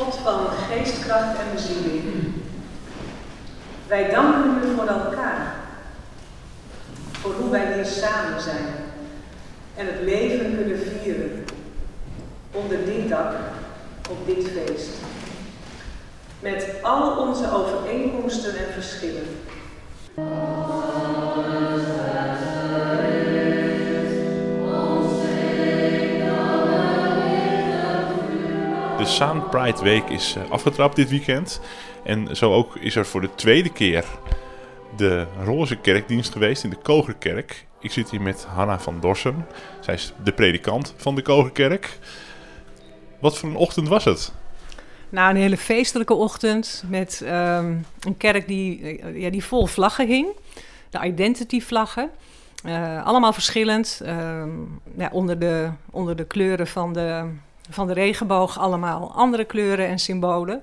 God van geestkracht en bezieling. Wij danken u voor elkaar. Voor hoe wij hier samen zijn en het leven kunnen vieren onder dit dak, op dit feest. Met al onze overeenkomsten en verschillen. De Saan Pride Week is eh, afgetrapt dit weekend. En zo ook is er voor de tweede keer de Roze Kerkdienst geweest in de Kogerkerk. Ik zit hier met Hanna van Dorsum. Zij is de predikant van de Kogerkerk. Wat voor een ochtend was het? Nou, een hele feestelijke ochtend met ehm, een kerk die, eh, ja, die vol vlaggen hing. De identity vlaggen. Uh, allemaal verschillend. Uh, ja, onder, de, onder de kleuren van de, van de regenboog allemaal andere kleuren en symbolen.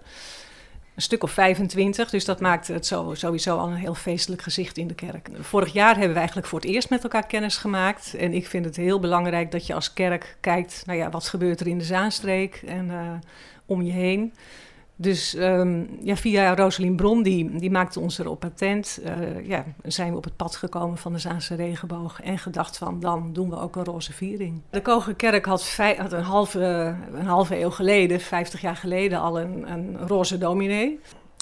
Een stuk of 25, dus dat maakt het zo, sowieso al een heel feestelijk gezicht in de kerk. Vorig jaar hebben we eigenlijk voor het eerst met elkaar kennis gemaakt. En ik vind het heel belangrijk dat je als kerk kijkt, nou ja, wat gebeurt er in de Zaanstreek en uh, om je heen. Dus um, ja, via Rosalien Bron, die, die maakte ons erop patent. Uh, ja, zijn we op het pad gekomen van de Zaanse regenboog. En gedacht van, dan doen we ook een roze viering. De Kogerkerk had, had een, halve, een halve eeuw geleden, 50 jaar geleden, al een, een roze dominee.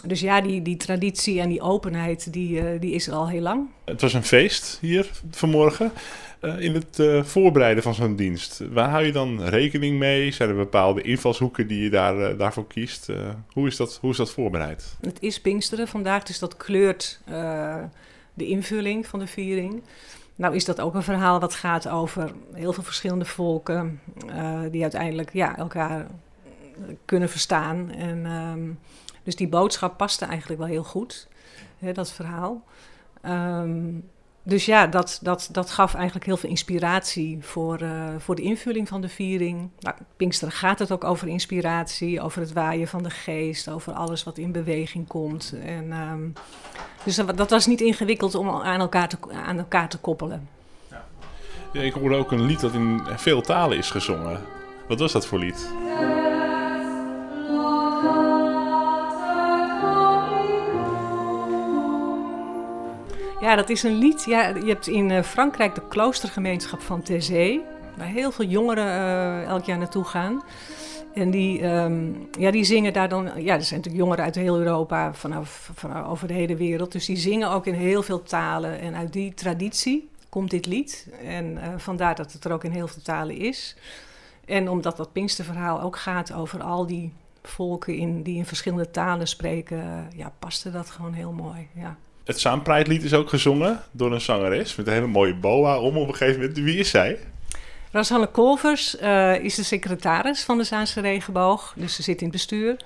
Dus ja, die, die traditie en die openheid, die, uh, die is er al heel lang. Het was een feest hier vanmorgen. Uh, in het uh, voorbereiden van zo'n dienst, waar hou je dan rekening mee? Zijn er bepaalde invalshoeken die je daar, daarvoor kiest? hoe, is dat, hoe is dat voorbereid? Het is Pinksteren vandaag, dus dat kleurt de invulling van de viering. Nou is dat ook een verhaal wat gaat over heel veel verschillende volken... die uiteindelijk ja, elkaar kunnen verstaan en... Um, dus die boodschap paste eigenlijk wel heel goed, hè, dat verhaal. Um, dus ja, dat, dat, dat gaf eigenlijk heel veel inspiratie voor, uh, voor de invulling van de viering. Nou, Pinksteren gaat het ook over inspiratie, over het waaien van de geest, over alles wat in beweging komt. En, um, dus dat, dat, was niet ingewikkeld om aan elkaar te, aan elkaar te koppelen. Ja, ik hoorde ook een lied dat in veel talen is gezongen. Wat was dat voor lied? Ja, dat is een lied. Ja, je hebt in uh, Frankrijk de kloostergemeenschap van Thésée, waar heel veel jongeren uh, elk jaar naartoe gaan. En die, um, ja, die zingen daar dan. Ja, er zijn natuurlijk jongeren uit heel Europa, vanaf, over de hele wereld. Dus die zingen ook in heel veel talen. En uit die traditie komt dit lied. En uh, vandaar dat het er ook in heel veel talen is. En omdat dat Pinksterverhaal ook gaat over al die volken in, die in verschillende talen spreken, ja, paste dat gewoon heel mooi. Ja. Het Saampreidlied is ook gezongen door een zangeres met een hele mooie boa om op een gegeven moment. Wie is zij? Rosanne Kolvers uh, is de secretaris van de Zaanse Regenboog, dus ze zit in het bestuur.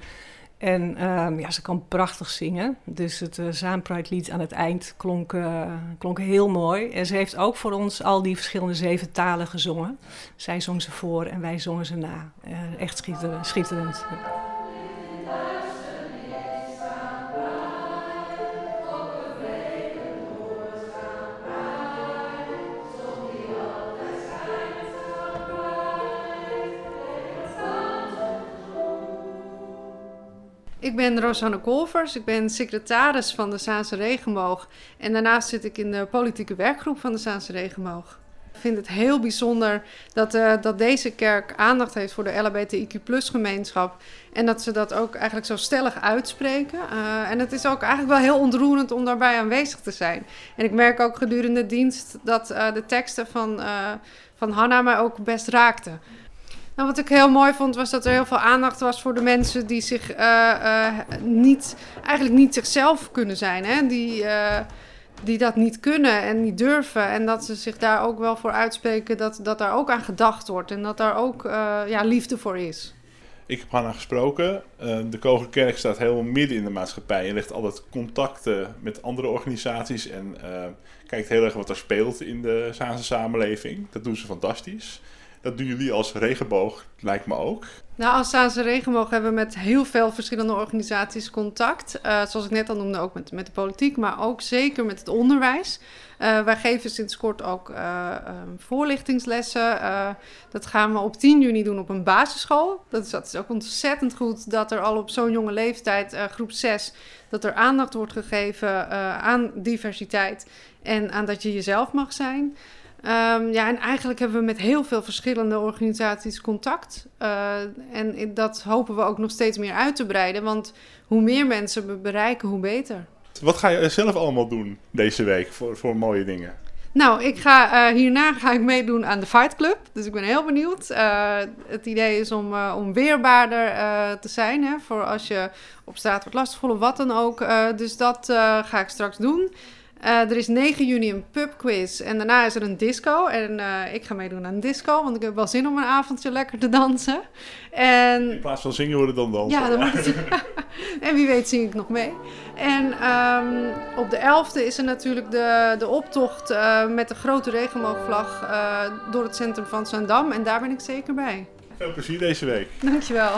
En um, ja, ze kan prachtig zingen. Dus het uh, Zaanpreidlied aan het eind klonk, uh, klonk heel mooi. En ze heeft ook voor ons al die verschillende zeven talen gezongen. Zij zong ze voor en wij zongen ze na. echt schitterend. schitterend. Ik ben Rosanne Kolvers, ik ben secretaris van de Zaanse Regenboog en daarnaast zit ik in de politieke werkgroep van de Zaanse Regenboog. Ik vind het heel bijzonder dat, uh, dat deze kerk aandacht heeft voor de LHBTIQ gemeenschap en dat ze dat ook eigenlijk zo stellig uitspreken. Uh, en het is ook eigenlijk wel heel ontroerend om daarbij aanwezig te zijn. En ik merk ook gedurende de dienst dat uh, de teksten van, van Hanna mij ook best raakten. Nou, wat ik heel mooi vond, was dat er heel veel aandacht was voor de mensen die zich uh, uh, niet, eigenlijk niet zichzelf kunnen zijn. Hè? Die, uh, die dat niet kunnen en niet durven. En dat ze zich daar ook wel voor uitspreken dat, dat daar ook aan gedacht wordt. En dat daar ook ja, liefde voor is. Ik heb Hanna gesproken. de Kogelkerk staat helemaal midden in de maatschappij. En legt altijd contacten met andere organisaties. En kijkt heel erg wat er speelt in de Zaanse samenleving. Dat doen ze fantastisch. Dat doen jullie als regenboog, lijkt me ook. Nou, als Zaanse Regenboog hebben we met heel veel verschillende organisaties contact. Uh, zoals ik net al noemde, ook met, met de politiek, maar ook zeker met het onderwijs. Uh, wij geven sinds kort ook uh, um, voorlichtingslessen. Dat gaan we op 10 juni doen op een basisschool. Dat is, dat is ook ontzettend goed dat er al op zo'n jonge leeftijd, groep 6, dat er aandacht wordt gegeven aan diversiteit en aan dat je jezelf mag zijn. Um, ja, en eigenlijk hebben we met heel veel verschillende organisaties contact. Uh, en dat hopen we ook nog steeds meer uit te breiden. Want hoe meer mensen we bereiken, hoe beter. Wat ga je zelf allemaal doen deze week voor, voor mooie dingen? Nou, ik ga, uh, hierna ga ik meedoen aan de Fight Club. Dus ik ben heel benieuwd. Uh, het idee is om, uh, om weerbaarder te zijn. Hè, voor als je op straat wordt lastiggevallen wat dan ook. dus dat ga ik straks doen. Uh, er is 9 juni een pubquiz en daarna is er een disco. En uh, ik ga meedoen aan een disco, want ik heb wel zin om een avondje lekker te dansen. En... In plaats van zingen worden dan dansen. Ja, dan wordt het... en wie weet zing ik nog mee. En um, op de 11e is er natuurlijk de, de optocht uh, met de grote regenboogvlag door het centrum van Zandam. En daar ben ik zeker bij. Veel plezier deze week. Dankjewel.